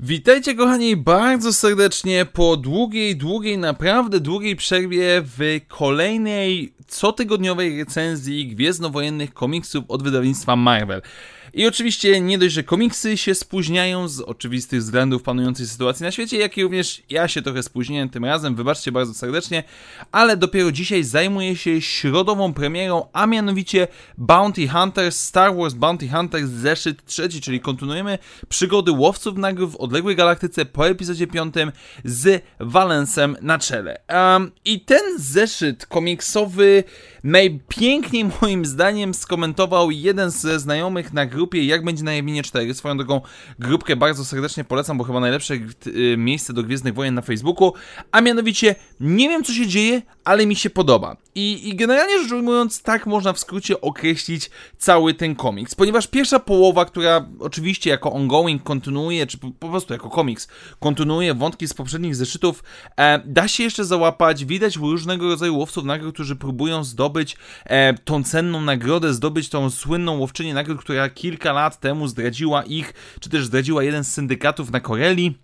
Witajcie kochani bardzo serdecznie po długiej, długiej, naprawdę długiej przerwie w kolejnej cotygodniowej recenzji gwiezdnowojennych komiksów od wydawnictwa Marvel. I oczywiście nie dość, że komiksy się spóźniają z oczywistych względów panującej sytuacji na świecie, jak i również ja się trochę spóźniłem tym razem, wybaczcie bardzo serdecznie, ale dopiero dzisiaj zajmuję się środową premierą, a mianowicie Bounty Hunters, Star Wars Bounty Hunters zeszyt trzeci, czyli kontynuujemy przygody łowców nagród w odległej galaktyce po epizodzie piątym z Valensem na czele. Um, I ten zeszyt komiksowy najpiękniej moim zdaniem skomentował jeden ze znajomych na grupie Jak będzie na Jawinie 4. Swoją drogą grupkę bardzo serdecznie polecam, bo chyba najlepsze y, miejsce do Gwiezdnych Wojen na Facebooku. A mianowicie, nie wiem co się dzieje, ale mi się podoba. I, I generalnie rzecz ujmując, tak można w skrócie określić cały ten komiks. Ponieważ pierwsza połowa, która oczywiście jako ongoing kontynuuje, czy po, po prostu jako komiks, kontynuuje wątki z poprzednich zeszytów, e, da się jeszcze załapać. Widać różnego rodzaju łowców nagród, którzy próbują zdobyć e, tą cenną nagrodę, zdobyć tą słynną łowczynię nagród, która kilka lat temu zdradziła ich, czy też zdradziła jeden z syndykatów na Koreli.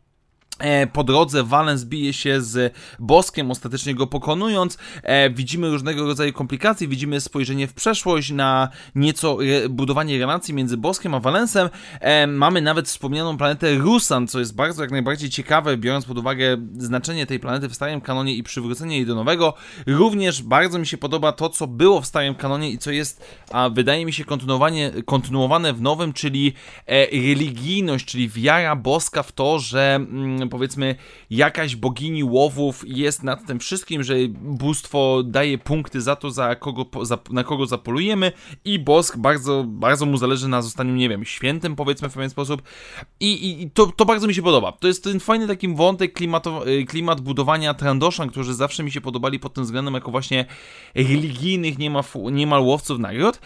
E, po drodze Valens bije się z Boskiem, ostatecznie go pokonując. E, widzimy różnego rodzaju komplikacje, widzimy spojrzenie w przeszłość na nieco re, budowanie relacji między Boskiem a Valensem. E, mamy nawet wspomnianą planetę Rusan, co jest bardzo jak najbardziej ciekawe, biorąc pod uwagę znaczenie tej planety w starym kanonie i przywrócenie jej do nowego. Również bardzo mi się podoba to, co było w starym kanonie i co jest, a wydaje mi się, kontynuowanie, kontynuowane w nowym, czyli religijność, czyli wiara boska w to, że mm, powiedzmy jakaś bogini łowów jest nad tym wszystkim, że bóstwo daje punkty za to, za kogo, za, na kogo zapolujemy i Bosk bardzo, bardzo mu zależy na zostaniu, nie wiem, świętym powiedzmy w pewien sposób i, i to, to bardzo mi się podoba. To jest ten fajny taki wątek klimato, y, klimat budowania Trandoszan, którzy zawsze mi się podobali pod tym względem jako właśnie religijnych niemal, niemal łowców nagród.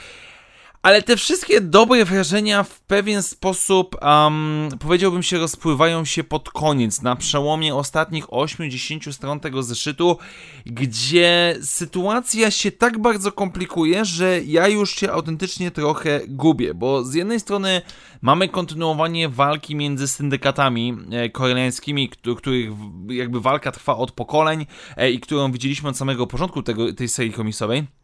Ale te wszystkie dobre wrażenia w pewien sposób, um, powiedziałbym się, rozpływają się pod koniec, na przełomie ostatnich 8-10 stron tego zeszytu, gdzie sytuacja się tak bardzo komplikuje, że ja już się autentycznie trochę gubię, bo z jednej strony mamy kontynuowanie walki między syndykatami e, koreańskimi, których jakby walka trwa od pokoleń e, i którą widzieliśmy od samego początku tego, tej serii komisowej.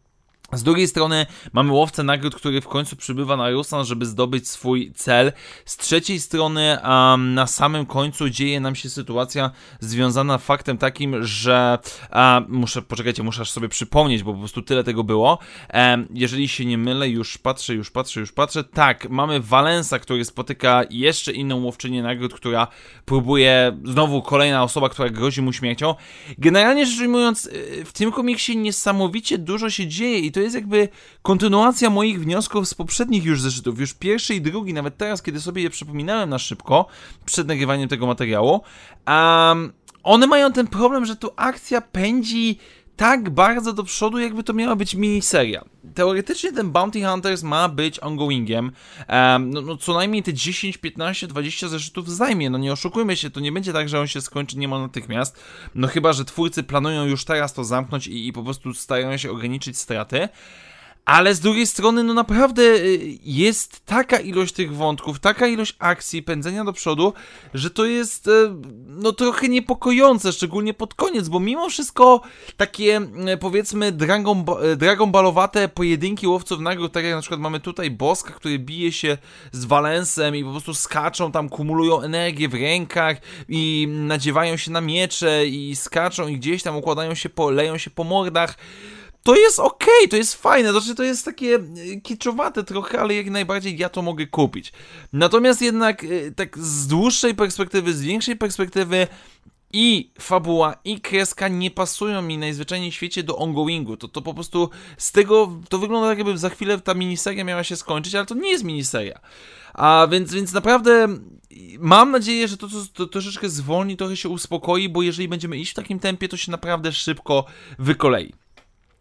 Z drugiej strony mamy łowcę nagród, który w końcu przybywa na Rusan, żeby zdobyć swój cel. Z trzeciej strony um, na samym końcu dzieje nam się sytuacja związana faktem takim, że um, muszę, poczekajcie, muszę sobie przypomnieć, bo po prostu tyle tego było. Um, jeżeli się nie mylę, już patrzę, już patrzę, już patrzę. Tak, mamy Valensa, który spotyka jeszcze inną łowczynię nagród, która próbuje, znowu kolejna osoba, która grozi mu śmiercią. Generalnie rzecz ujmując, y, w tym komiksie niesamowicie dużo się dzieje i to to jest jakby kontynuacja moich wniosków z poprzednich już zeszytów, już pierwszy i drugi, nawet teraz, kiedy sobie je przypominałem na szybko, przed nagrywaniem tego materiału, um, one mają ten problem, że tu akcja pędzi tak bardzo do przodu, jakby to miała być miniseria. Teoretycznie ten Bounty Hunters ma być ongoingiem. Um, no, no, co najmniej te 10, 15, 20 zeszytów zajmie. No nie oszukujmy się, to nie będzie tak, że on się skończy niemal natychmiast. No chyba, że twórcy planują już teraz to zamknąć i, i po prostu starają się ograniczyć straty. Ale z drugiej strony, no naprawdę y, jest taka ilość tych wątków, taka ilość akcji, pędzenia do przodu, że to jest y, no trochę niepokojące, szczególnie pod koniec, bo mimo wszystko takie y, powiedzmy dragon, dragon ballowate pojedynki łowców nagród, tak jak na przykład mamy tutaj Boska, który bije się z Valensem i po prostu skaczą tam, kumulują energię w rękach i nadziewają się na miecze i skaczą i gdzieś tam układają się, po, leją się po mordach to jest okej, okay, to jest fajne, znaczy to jest takie e, kiczowate trochę, ale jak najbardziej ja to mogę kupić. Natomiast jednak e, tak z dłuższej perspektywy, z większej perspektywy i fabuła, i kreska nie pasują mi najzwyczajniej w świecie do ongoingu. To, to po prostu z tego, to wygląda tak jakby za chwilę ta miniseria miała się skończyć, ale to nie jest miniseria. A więc, więc naprawdę mam nadzieję, że to, to, to troszeczkę zwolni, trochę się uspokoi, bo jeżeli będziemy iść w takim tempie, to się naprawdę szybko wykolei.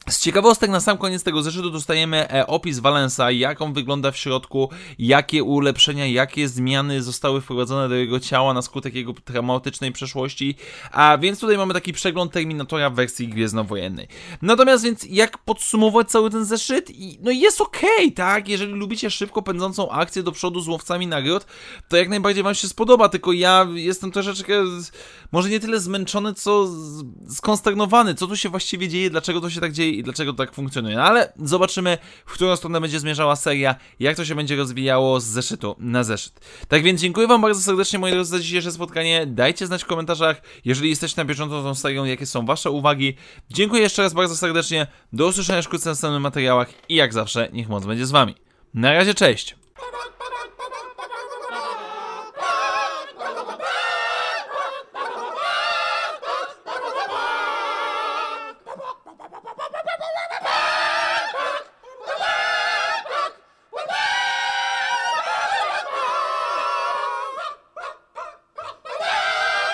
Z ciekawostek na sam koniec tego zeszytu dostajemy e, opis Valensa, jak on wygląda w środku, jakie ulepszenia, jakie zmiany zostały wprowadzone do jego ciała na skutek jego traumatycznej przeszłości, a więc tutaj mamy taki przegląd Terminatora w wersji gwiezdnowojennej. Natomiast więc jak podsumować cały ten zeszyt? No jest okej, okay, tak? Jeżeli lubicie szybko pędzącą akcję do przodu z łowcami nagród, to jak najbardziej wam się spodoba, tylko ja jestem troszeczkę może nie tyle zmęczony, co skonsternowany, co tu się właściwie dzieje, dlaczego to się tak dzieje i dlaczego tak funkcjonuje. No ale zobaczymy, w którą stronę będzie zmierzała seria, jak to się będzie rozwijało z zeszytu na zeszyt. Tak więc dziękuję Wam bardzo serdecznie, moi drodzy, za dzisiejsze spotkanie. Dajcie znać w komentarzach, jeżeli jesteście na bieżąco z tą serią, jakie są Wasze uwagi. Dziękuję jeszcze raz bardzo serdecznie. Do usłyszenia wkrótce w następnych materiałach i jak zawsze, niech moc będzie z Wami. Na razie, cześć!